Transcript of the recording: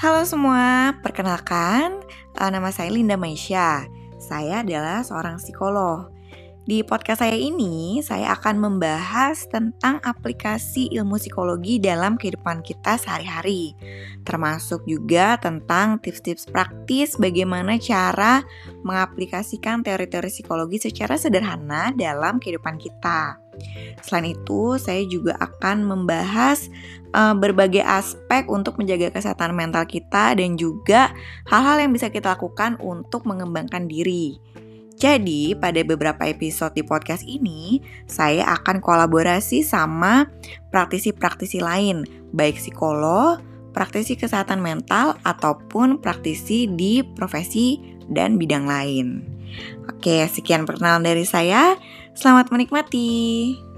Halo semua, perkenalkan uh, nama saya Linda Maisha. Saya adalah seorang psikolog. Di podcast saya ini, saya akan membahas tentang aplikasi ilmu psikologi dalam kehidupan kita sehari-hari, termasuk juga tentang tips-tips praktis bagaimana cara mengaplikasikan teori-teori psikologi secara sederhana dalam kehidupan kita. Selain itu, saya juga akan membahas uh, berbagai aspek untuk menjaga kesehatan mental kita dan juga hal-hal yang bisa kita lakukan untuk mengembangkan diri. Jadi, pada beberapa episode di podcast ini, saya akan kolaborasi sama praktisi-praktisi lain, baik psikolog, praktisi kesehatan mental, ataupun praktisi di profesi dan bidang lain. Oke, sekian perkenalan dari saya. Selamat menikmati.